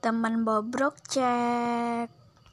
Teman bobrok cek.